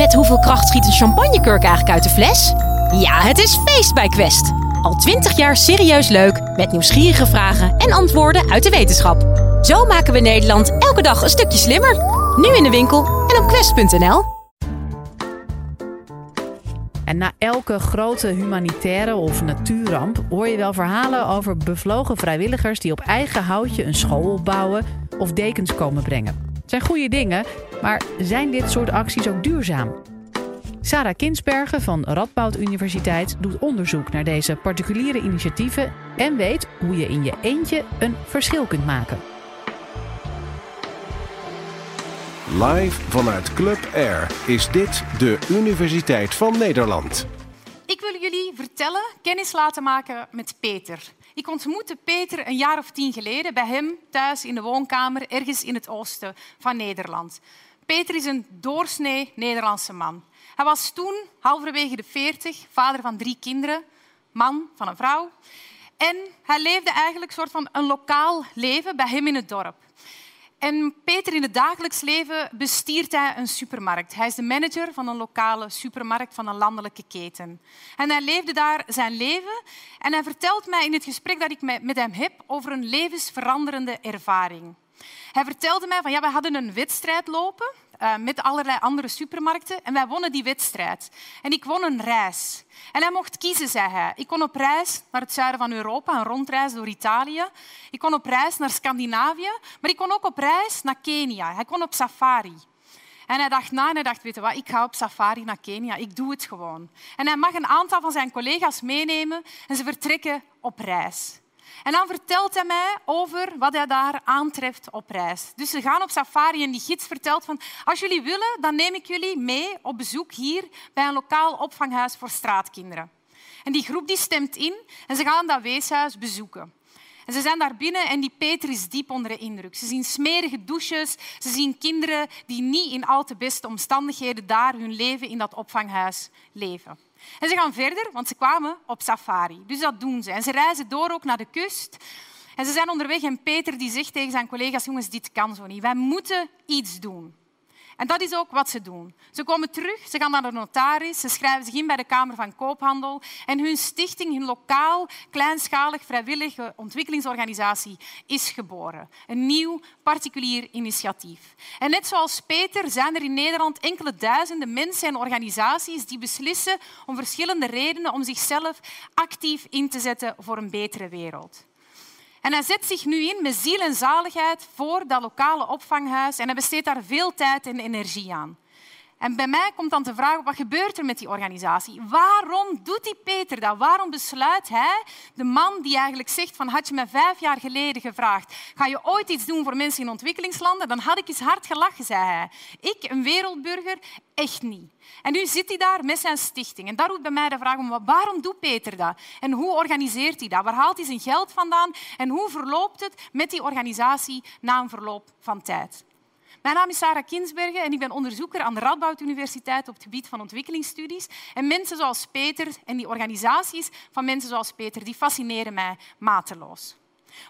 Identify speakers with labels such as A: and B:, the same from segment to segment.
A: Met hoeveel kracht schiet een champagnekurk eigenlijk uit de fles? Ja, het is feest bij Quest. Al twintig jaar serieus leuk, met nieuwsgierige vragen en antwoorden uit de wetenschap. Zo maken we Nederland elke dag een stukje slimmer. Nu in de winkel en op quest.nl.
B: En na elke grote humanitaire of natuurramp hoor je wel verhalen over bevlogen vrijwilligers die op eigen houtje een school opbouwen of dekens komen brengen. Het zijn goede dingen, maar zijn dit soort acties ook duurzaam? Sarah Kinsbergen van Radboud Universiteit doet onderzoek naar deze particuliere initiatieven en weet hoe je in je eentje een verschil kunt maken.
C: Live vanuit Club Air is dit de Universiteit van Nederland.
D: Ik wil jullie vertellen, kennis laten maken met Peter. Ik ontmoette Peter een jaar of tien geleden bij hem thuis in de woonkamer ergens in het oosten van Nederland. Peter is een doorsnee Nederlandse man. Hij was toen halverwege de veertig, vader van drie kinderen, man van een vrouw. En hij leefde eigenlijk een soort van een lokaal leven bij hem in het dorp. En Peter in het dagelijks leven bestiert hij een supermarkt. Hij is de manager van een lokale supermarkt van een landelijke keten. En hij leefde daar zijn leven. En hij vertelt mij in het gesprek dat ik met hem heb over een levensveranderende ervaring. Hij vertelde mij van ja, we hadden een wedstrijd lopen uh, met allerlei andere supermarkten en wij wonnen die wedstrijd. En ik won een reis. En hij mocht kiezen, zei hij. Ik kon op reis naar het zuiden van Europa, een rondreis door Italië. Ik kon op reis naar Scandinavië, maar ik kon ook op reis naar Kenia. Hij kon op safari. En hij dacht na en hij dacht, weet je wat, ik ga op safari naar Kenia. Ik doe het gewoon. En hij mag een aantal van zijn collega's meenemen en ze vertrekken op reis. En dan vertelt hij mij over wat hij daar aantreft op reis. Dus ze gaan op safari en die gids vertelt van als jullie willen, dan neem ik jullie mee op bezoek hier bij een lokaal opvanghuis voor straatkinderen. En die groep die stemt in en ze gaan dat weeshuis bezoeken. En ze zijn daar binnen en die Peter is diep onder de indruk. Ze zien smerige douches, ze zien kinderen die niet in al te beste omstandigheden daar hun leven in dat opvanghuis leven. En ze gaan verder, want ze kwamen op safari. Dus dat doen ze. En ze reizen door ook naar de kust. En ze zijn onderweg en Peter die zegt tegen zijn collega's, jongens, dit kan zo niet. Wij moeten iets doen. En dat is ook wat ze doen. Ze komen terug, ze gaan naar de notaris, ze schrijven zich in bij de Kamer van Koophandel en hun stichting, hun lokaal, kleinschalig, vrijwillige ontwikkelingsorganisatie is geboren. Een nieuw particulier initiatief. En net zoals Peter zijn er in Nederland enkele duizenden mensen en organisaties die beslissen om verschillende redenen om zichzelf actief in te zetten voor een betere wereld. En hij zet zich nu in met ziel en zaligheid voor dat lokale opvanghuis en hij besteedt daar veel tijd en energie aan. En bij mij komt dan de vraag, wat gebeurt er met die organisatie? Waarom doet die Peter dat? Waarom besluit hij, de man die eigenlijk zegt van had je me vijf jaar geleden gevraagd, ga je ooit iets doen voor mensen in ontwikkelingslanden? Dan had ik eens hard gelachen, zei hij. Ik, een wereldburger, echt niet. En nu zit hij daar met zijn stichting. En daar roept bij mij de vraag om, waarom doet Peter dat? En hoe organiseert hij dat? Waar haalt hij zijn geld vandaan? En hoe verloopt het met die organisatie na een verloop van tijd? Mijn naam is Sarah Kinsbergen en ik ben onderzoeker aan de Radboud Universiteit op het gebied van ontwikkelingsstudies. En mensen zoals Peter en die organisaties van mensen zoals Peter, die fascineren mij mateloos.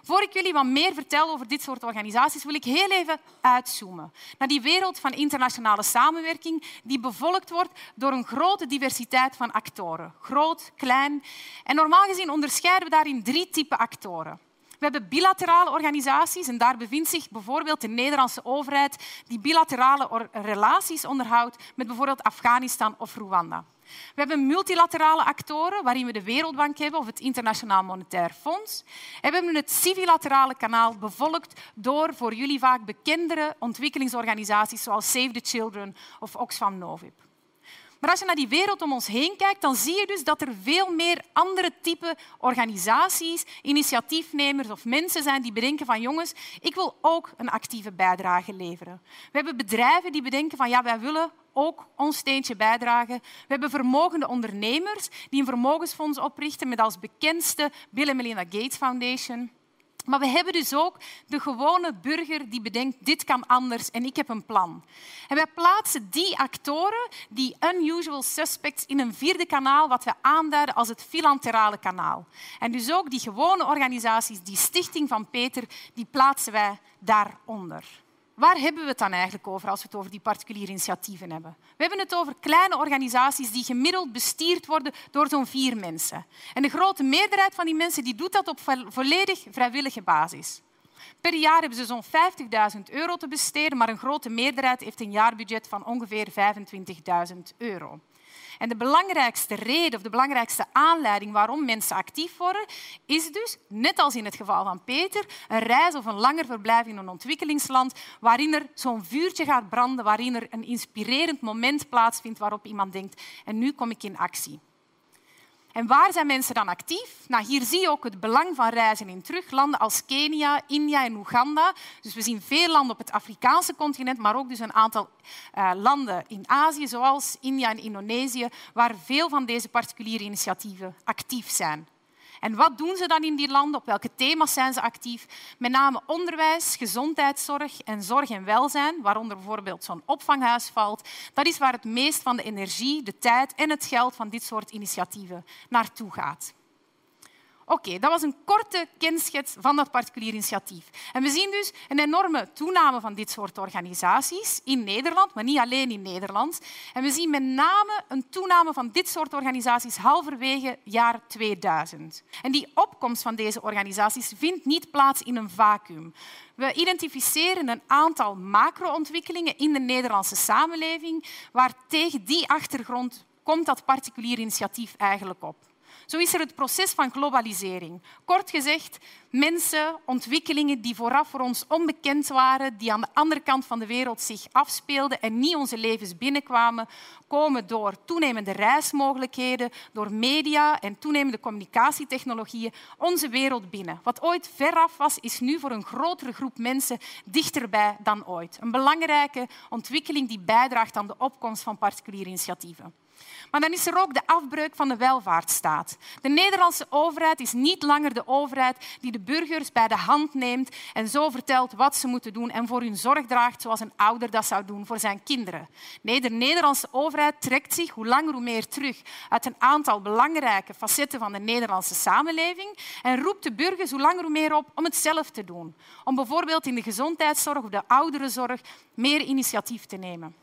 D: Voor ik jullie wat meer vertel over dit soort organisaties, wil ik heel even uitzoomen naar die wereld van internationale samenwerking die bevolkt wordt door een grote diversiteit van actoren. Groot, klein. En normaal gezien onderscheiden we daarin drie typen actoren. We hebben bilaterale organisaties en daar bevindt zich bijvoorbeeld de Nederlandse overheid die bilaterale relaties onderhoudt met bijvoorbeeld Afghanistan of Rwanda. We hebben multilaterale actoren, waarin we de Wereldbank hebben of het Internationaal Monetair Fonds. En we hebben het civilaterale kanaal bevolkt door voor jullie vaak bekendere ontwikkelingsorganisaties zoals Save the Children of Oxfam Novib. Maar als je naar die wereld om ons heen kijkt, dan zie je dus dat er veel meer andere type organisaties, initiatiefnemers of mensen zijn die bedenken van jongens, ik wil ook een actieve bijdrage leveren. We hebben bedrijven die bedenken van ja, wij willen ook ons steentje bijdragen. We hebben vermogende ondernemers die een vermogensfonds oprichten met als bekendste Bill en Melinda Gates Foundation. Maar we hebben dus ook de gewone burger die bedenkt, dit kan anders en ik heb een plan. En wij plaatsen die actoren, die unusual suspects, in een vierde kanaal, wat we aanduiden als het filanterale kanaal. En dus ook die gewone organisaties, die stichting van Peter, die plaatsen wij daaronder. Waar hebben we het dan eigenlijk over als we het over die particuliere initiatieven hebben? We hebben het over kleine organisaties die gemiddeld bestuurd worden door zo'n vier mensen. En de grote meerderheid van die mensen die doet dat op volledig vrijwillige basis. Per jaar hebben ze zo'n 50.000 euro te besteden, maar een grote meerderheid heeft een jaarbudget van ongeveer 25.000 euro. En de belangrijkste reden of de belangrijkste aanleiding waarom mensen actief worden, is dus, net als in het geval van Peter, een reis of een langer verblijf in een ontwikkelingsland waarin er zo'n vuurtje gaat branden, waarin er een inspirerend moment plaatsvindt waarop iemand denkt, en nu kom ik in actie. En waar zijn mensen dan actief? Nou, hier zie je ook het belang van reizen in teruglanden als Kenia, India en Oeganda. Dus we zien veel landen op het Afrikaanse continent, maar ook dus een aantal uh, landen in Azië, zoals India en Indonesië, waar veel van deze particuliere initiatieven actief zijn. En wat doen ze dan in die landen? Op welke thema's zijn ze actief? Met name onderwijs, gezondheidszorg en zorg en welzijn, waaronder bijvoorbeeld zo'n opvanghuis valt. Dat is waar het meest van de energie, de tijd en het geld van dit soort initiatieven naartoe gaat. Oké, dat was een korte kenschets van dat particulier initiatief. En we zien dus een enorme toename van dit soort organisaties in Nederland, maar niet alleen in Nederland. En we zien met name een toename van dit soort organisaties halverwege jaar 2000. En die opkomst van deze organisaties vindt niet plaats in een vacuüm. We identificeren een aantal macro-ontwikkelingen in de Nederlandse samenleving waar tegen die achtergrond komt dat particulier initiatief eigenlijk op. Zo is er het proces van globalisering. Kort gezegd, mensen, ontwikkelingen die vooraf voor ons onbekend waren, die aan de andere kant van de wereld zich afspeelden en niet onze levens binnenkwamen, komen door toenemende reismogelijkheden, door media en toenemende communicatietechnologieën onze wereld binnen. Wat ooit veraf was, is nu voor een grotere groep mensen dichterbij dan ooit. Een belangrijke ontwikkeling die bijdraagt aan de opkomst van particuliere initiatieven. Maar dan is er ook de afbreuk van de welvaartsstaat. De Nederlandse overheid is niet langer de overheid die de burgers bij de hand neemt en zo vertelt wat ze moeten doen en voor hun zorg draagt zoals een ouder dat zou doen voor zijn kinderen. Nee, de Nederlandse overheid trekt zich hoe langer hoe meer terug uit een aantal belangrijke facetten van de Nederlandse samenleving en roept de burgers hoe langer hoe meer op om het zelf te doen. Om bijvoorbeeld in de gezondheidszorg of de ouderenzorg meer initiatief te nemen.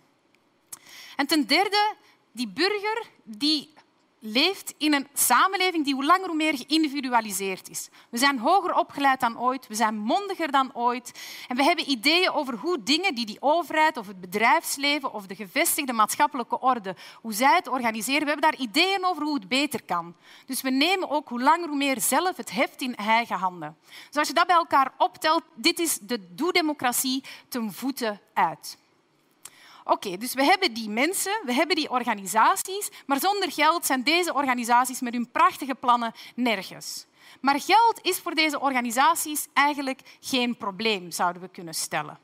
D: En ten derde die burger die leeft in een samenleving die hoe langer hoe meer geïndividualiseerd is. We zijn hoger opgeleid dan ooit, we zijn mondiger dan ooit en we hebben ideeën over hoe dingen die die overheid of het bedrijfsleven of de gevestigde maatschappelijke orde, hoe zij het organiseren, we hebben daar ideeën over hoe het beter kan. Dus we nemen ook hoe langer hoe meer zelf het heft in eigen handen. Dus als je dat bij elkaar optelt, dit is de doe-democratie ten voeten uit. Oké, dus we hebben die mensen, we hebben die organisaties, maar zonder geld zijn deze organisaties met hun prachtige plannen nergens. Maar geld is voor deze organisaties eigenlijk geen probleem, zouden we kunnen stellen.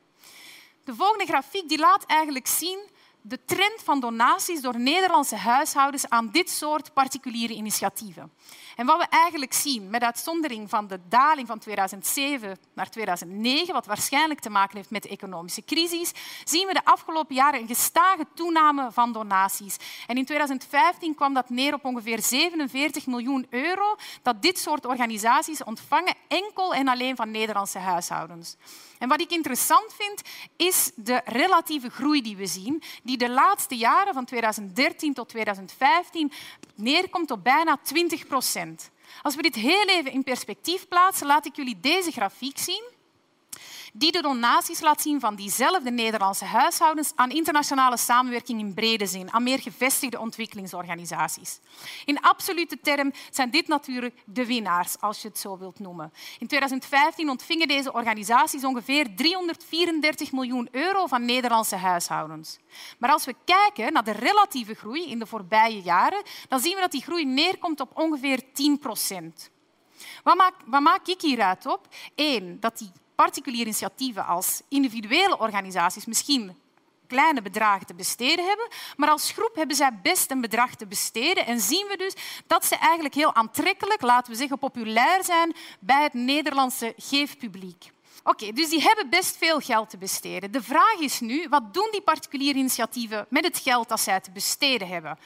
D: De volgende grafiek die laat eigenlijk zien de trend van donaties door Nederlandse huishoudens aan dit soort particuliere initiatieven. En wat we eigenlijk zien, met uitzondering van de daling van 2007 naar 2009, wat waarschijnlijk te maken heeft met de economische crisis, zien we de afgelopen jaren een gestage toename van donaties. En in 2015 kwam dat neer op ongeveer 47 miljoen euro dat dit soort organisaties ontvangen enkel en alleen van Nederlandse huishoudens. En wat ik interessant vind, is de relatieve groei die we zien, die de laatste jaren van 2013 tot 2015 neerkomt op bijna 20 procent. Als we dit heel even in perspectief plaatsen, laat ik jullie deze grafiek zien die de donaties laat zien van diezelfde Nederlandse huishoudens aan internationale samenwerking in brede zin, aan meer gevestigde ontwikkelingsorganisaties. In absolute term zijn dit natuurlijk de winnaars, als je het zo wilt noemen. In 2015 ontvingen deze organisaties ongeveer 334 miljoen euro van Nederlandse huishoudens. Maar als we kijken naar de relatieve groei in de voorbije jaren, dan zien we dat die groei neerkomt op ongeveer 10 procent. Wat maak, wat ik hieruit op? Eén, dat die particuliere initiatieven als individuele organisaties misschien kleine bedragen te besteden hebben, maar als groep hebben zij best een bedrag te besteden en zien we dus dat ze eigenlijk heel aantrekkelijk, laten we zeggen populair zijn bij het Nederlandse geefpubliek. Oké, dus die hebben best veel geld te besteden. De vraag is nu, wat doen die particuliere initiatieven met het geld dat zij te besteden hebben?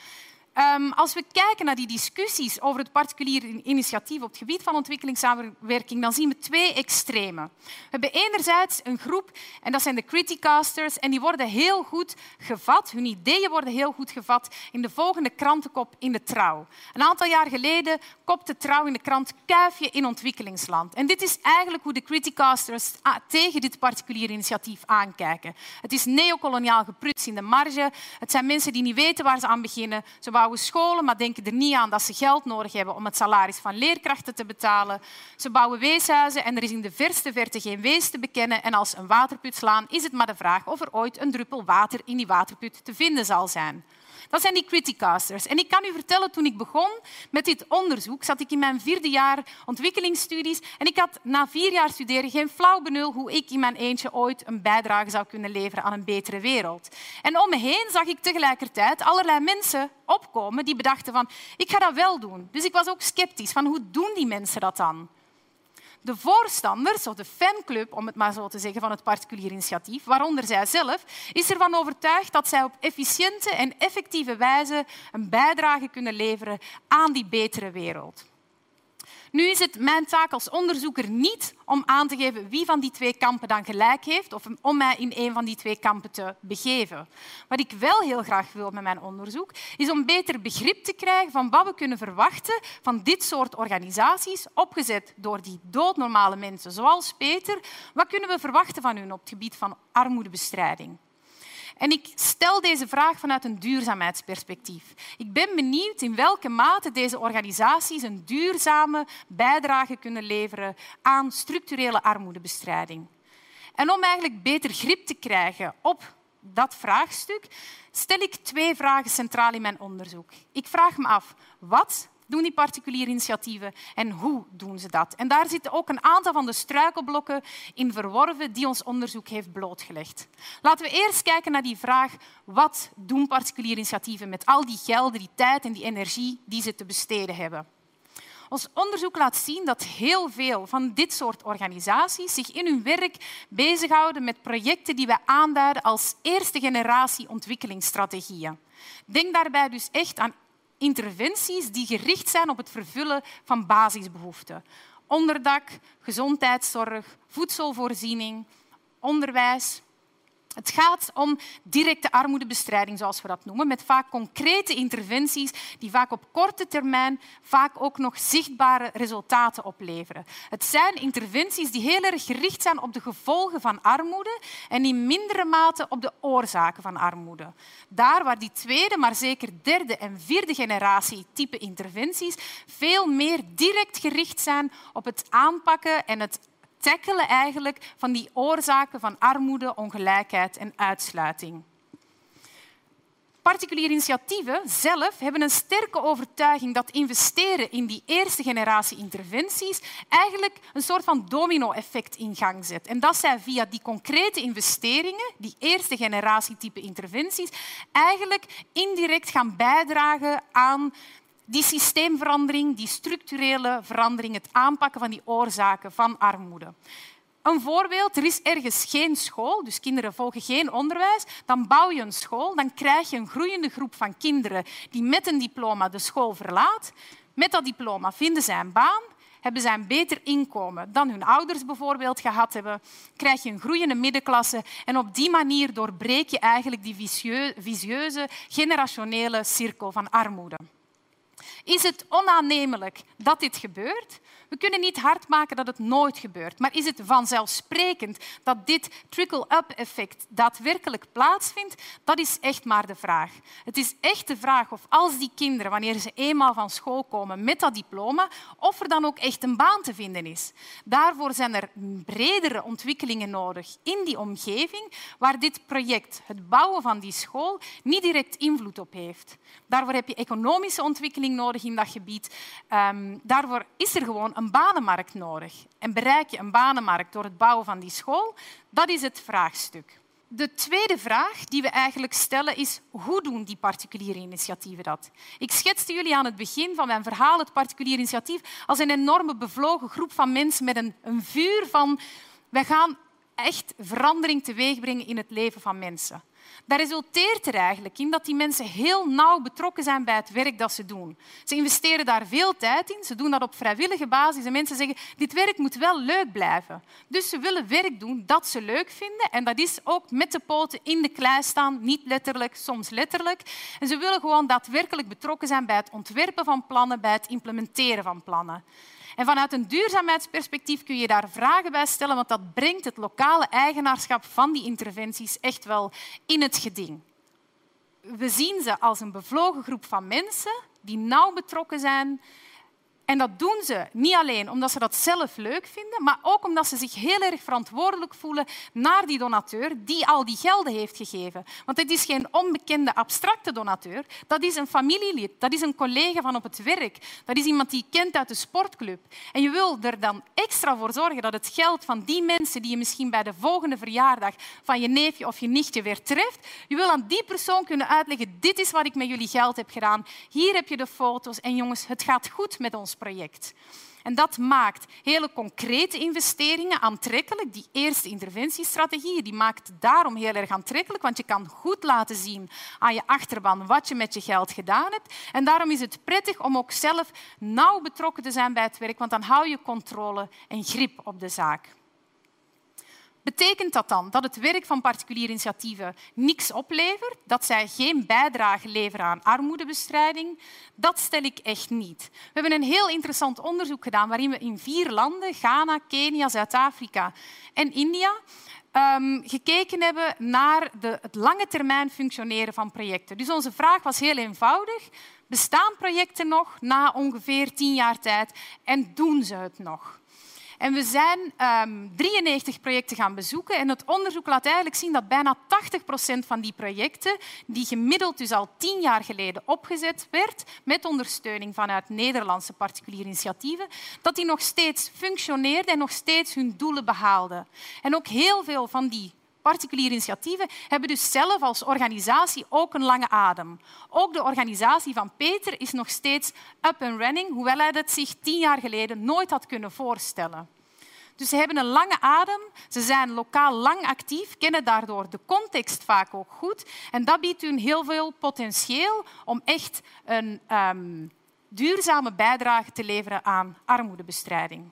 D: Um, als we kijken naar die discussies over het particulier initiatief op het gebied van ontwikkelingssamenwerking, dan zien we twee extremen. We hebben enerzijds een groep, en dat zijn de criticasters, en die worden heel goed gevat, hun ideeën worden heel goed gevat in de volgende krantenkop in de Trouw. Een aantal jaar geleden kopte Trouw in de krant Kuifje in ontwikkelingsland. En dit is eigenlijk hoe de criticasters tegen dit particulier initiatief aankijken. Het is neocoloniaal gepruts in de marge. Het zijn mensen die niet weten waar ze aan beginnen. Ze bouwen scholen, maar denken er niet aan dat ze geld nodig hebben om het salaris van leerkrachten te betalen. Ze bouwen weeshuizen en er is in de verste verte geen wees te bekennen. En als een waterput slaan, is het maar de vraag of er ooit een druppel water in die waterput te vinden zal zijn. Dat zijn die criticasters. En ik kan u vertellen, toen ik begon met dit onderzoek, zat ik in mijn vierde jaar ontwikkelingsstudies en ik had na vier jaar studeren geen flauw benul hoe ik in mijn eentje ooit een bijdrage zou kunnen leveren aan een betere wereld. En om me heen zag ik tegelijkertijd allerlei mensen opkomen die bedachten van ik ga dat wel doen. Dus ik was ook sceptisch van hoe doen die mensen dat dan? De voorstanders, of de fanclub, om het maar zo te zeggen, van het particulier initiatief, waaronder zij zelf, is ervan overtuigd dat zij op efficiënte en effectieve wijze een bijdrage kunnen leveren aan die betere wereld. Nu is het mijn taak als onderzoeker niet om aan te geven wie van die twee kampen dan gelijk heeft of om mij in een van die twee kampen te begeven. Wat ik wel heel graag wil met mijn onderzoek, is om beter begrip te krijgen van wat we kunnen verwachten van dit soort organisaties, opgezet door die doodnormale mensen zoals Peter. Wat kunnen we verwachten van hun op het gebied van armoedebestrijding? En ik stel deze vraag vanuit een duurzaamheidsperspectief. Ik ben benieuwd in welke mate deze organisaties een duurzame bijdrage kunnen leveren aan structurele armoedebestrijding. En om eigenlijk beter grip te krijgen op dat vraagstuk, stel ik twee vragen centraal in mijn onderzoek. Ik vraag me af, wat doen die particuliere initiatieven en hoe doen ze dat? En daar zitten ook een aantal van de struikelblokken in verworven die ons onderzoek heeft blootgelegd. Laten we eerst kijken naar die vraag wat doen particuliere initiatieven met al die gelden, die tijd en die energie die ze te besteden hebben. Ons onderzoek laat zien dat heel veel van dit soort organisaties zich in hun werk bezighouden met projecten die wij aanduiden als eerste generatie ontwikkelingsstrategieën. Denk daarbij dus echt aan interventies die gericht zijn op het vervullen van basisbehoeften. Onderdak, gezondheidszorg, voedselvoorziening, onderwijs, het gaat om directe armoedebestrijding, zoals we dat noemen, met vaak concrete interventies die vaak op korte termijn vaak ook nog zichtbare resultaten opleveren. Het zijn interventies die heel erg gericht zijn op de gevolgen van armoede en in mindere mate op de oorzaken van armoede. Daar waar die tweede, maar zeker derde en vierde generatie type interventies veel meer direct gericht zijn op het aanpakken en het tackelen eigenlijk van die oorzaken van armoede, ongelijkheid en uitsluiting. Particuliere initiatieven zelf hebben een sterke overtuiging dat investeren in die eerste generatie interventies eigenlijk een soort van domino-effect in gang zet. En dat zij via die concrete investeringen, die eerste generatie type interventies, eigenlijk indirect gaan bijdragen aan die systeemverandering, die structurele verandering, het aanpakken van die oorzaken van armoede. Een voorbeeld, er is ergens geen school, dus kinderen volgen geen onderwijs. Dan bouw je een school, dan krijg je een groeiende groep van kinderen die met een diploma de school verlaat. Met dat diploma vinden zij een baan, hebben zij een beter inkomen dan hun ouders bijvoorbeeld gehad hebben, krijg je een groeiende middenklasse en op die manier doorbreek je eigenlijk die visieuze generationele cirkel van armoede. Is het onaannemelijk dat dit gebeurt? We kunnen niet hard maken dat het nooit gebeurt, maar is het vanzelfsprekend dat dit trickle-up effect daadwerkelijk plaatsvindt? Dat is echt maar de vraag. Het is echt de vraag of als die kinderen, wanneer ze eenmaal van school komen met dat diploma, of er dan ook echt een baan te vinden is. Daarvoor zijn er bredere ontwikkelingen nodig in die omgeving waar dit project, het bouwen van die school, niet direct invloed op heeft. Daarvoor heb je economische ontwikkeling nodig in dat gebied. Um, daarvoor is er gewoon een banenmarkt nodig. En bereik je een banenmarkt door het bouwen van die school? Dat is het vraagstuk. De tweede vraag die we eigenlijk stellen is hoe doen die particuliere initiatieven dat? Ik schetste jullie aan het begin van mijn verhaal het particulier initiatief als een enorme bevlogen groep van mensen met een, een vuur van wij gaan echt verandering teweegbrengen in het leven van mensen. Dat resulteert er eigenlijk in dat die mensen heel nauw betrokken zijn bij het werk dat ze doen. Ze investeren daar veel tijd in, ze doen dat op vrijwillige basis en mensen zeggen dit werk moet wel leuk blijven. Dus ze willen werk doen dat ze leuk vinden en dat is ook met de poten in de klei staan, niet letterlijk, soms letterlijk. En ze willen gewoon daadwerkelijk betrokken zijn bij het ontwerpen van plannen, bij het implementeren van plannen. En vanuit een duurzaamheidsperspectief kun je daar vragen bij stellen, want dat brengt het lokale eigenaarschap van die interventies echt wel in het geding. We zien ze als een bevlogen groep van mensen die nauw betrokken zijn en dat doen ze niet alleen omdat ze dat zelf leuk vinden, maar ook omdat ze zich heel erg verantwoordelijk voelen naar die donateur die al die gelden heeft gegeven. Want het is geen onbekende abstracte donateur, dat is een familielid, dat is een collega van op het werk, dat is iemand die je kent uit de sportclub. En je wil er dan extra voor zorgen dat het geld van die mensen die je misschien bij de volgende verjaardag van je neefje of je nichtje weer treft, je wil aan die persoon kunnen uitleggen, dit is wat ik met jullie geld heb gedaan, hier heb je de foto's en jongens, het gaat goed met ons project. En dat maakt hele concrete investeringen aantrekkelijk. Die eerste interventiestrategie die maakt daarom heel erg aantrekkelijk, want je kan goed laten zien aan je achterban wat je met je geld gedaan hebt. En daarom is het prettig om ook zelf nauw betrokken te zijn bij het werk, want dan hou je controle en grip op de zaak. Betekent dat dan dat het werk van particuliere initiatieven niks oplevert, dat zij geen bijdrage leveren aan armoedebestrijding? Dat stel ik echt niet. We hebben een heel interessant onderzoek gedaan waarin we in vier landen, Ghana, Kenia, Zuid-Afrika en India, um, gekeken hebben naar de, het lange termijn functioneren van projecten. Dus onze vraag was heel eenvoudig. Bestaan projecten nog na ongeveer tien jaar tijd en doen ze het nog? En we zijn um, ehm, 93 projecten gaan bezoeken. En het onderzoek laat eigenlijk zien dat bijna 80 procent van die projecten, die gemiddeld dus al tien jaar geleden opgezet werd, met ondersteuning vanuit Nederlandse particuliere initiatieven, dat die nog steeds functioneerden en nog steeds hun doelen behaalden. En ook heel veel van die particuliere initiatieven hebben dus zelf als organisatie ook een lange adem. Ook de organisatie van Peter is nog steeds up and running, hoewel hij dat zich tien jaar geleden nooit had kunnen voorstellen. Dus ze hebben een lange adem, ze zijn lokaal lang actief, kennen daardoor de context vaak ook goed. En dat biedt hun heel veel potentieel om echt een um, duurzame bijdrage te leveren aan armoedebestrijding.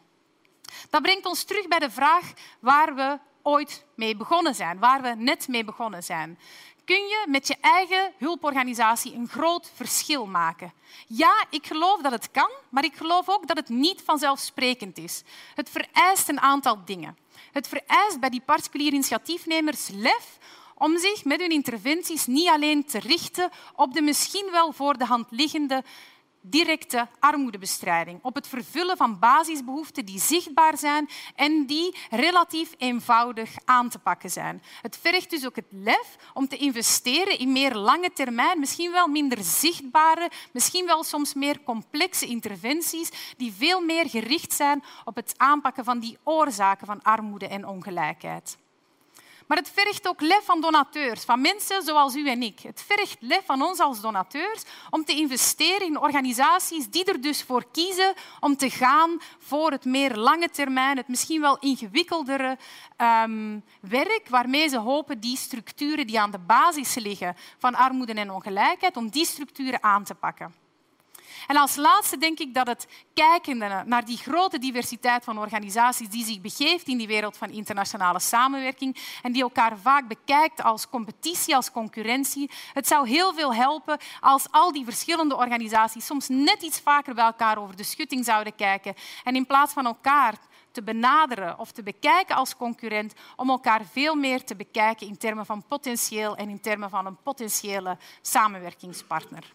D: Dat brengt ons terug bij de vraag waar we ooit mee begonnen zijn, waar we net mee begonnen zijn. Kun je met je eigen hulporganisatie een groot verschil maken? Ja, ik geloof dat het kan, maar ik geloof ook dat het niet vanzelfsprekend is. Het vereist een aantal dingen. Het vereist bij die particuliere initiatiefnemers lef om zich met hun interventies niet alleen te richten op de misschien wel voor de hand liggende directe armoedebestrijding, op het vervullen van basisbehoeften die zichtbaar zijn en die relatief eenvoudig aan te pakken zijn. Het vergt dus ook het lef om te investeren in meer lange termijn, misschien wel minder zichtbare, misschien wel soms meer complexe interventies die veel meer gericht zijn op het aanpakken van die oorzaken van armoede en ongelijkheid. Maar het vergt ook lef van donateurs, van mensen zoals u en ik. Het vergt lef van ons als donateurs om te investeren in organisaties die er dus voor kiezen om te gaan voor het meer lange termijn, het misschien wel ingewikkeldere um, werk, waarmee ze hopen die structuren die aan de basis liggen van armoede en ongelijkheid, om die structuren aan te pakken. En als laatste denk ik dat het kijken naar die grote diversiteit van organisaties die zich begeeft in die wereld van internationale samenwerking en die elkaar vaak bekijkt als competitie, als concurrentie, het zou heel veel helpen als al die verschillende organisaties soms net iets vaker bij elkaar over de schutting zouden kijken en in plaats van elkaar te benaderen of te bekijken als concurrent, om elkaar veel meer te bekijken in termen van potentieel en in termen van een potentiële samenwerkingspartner.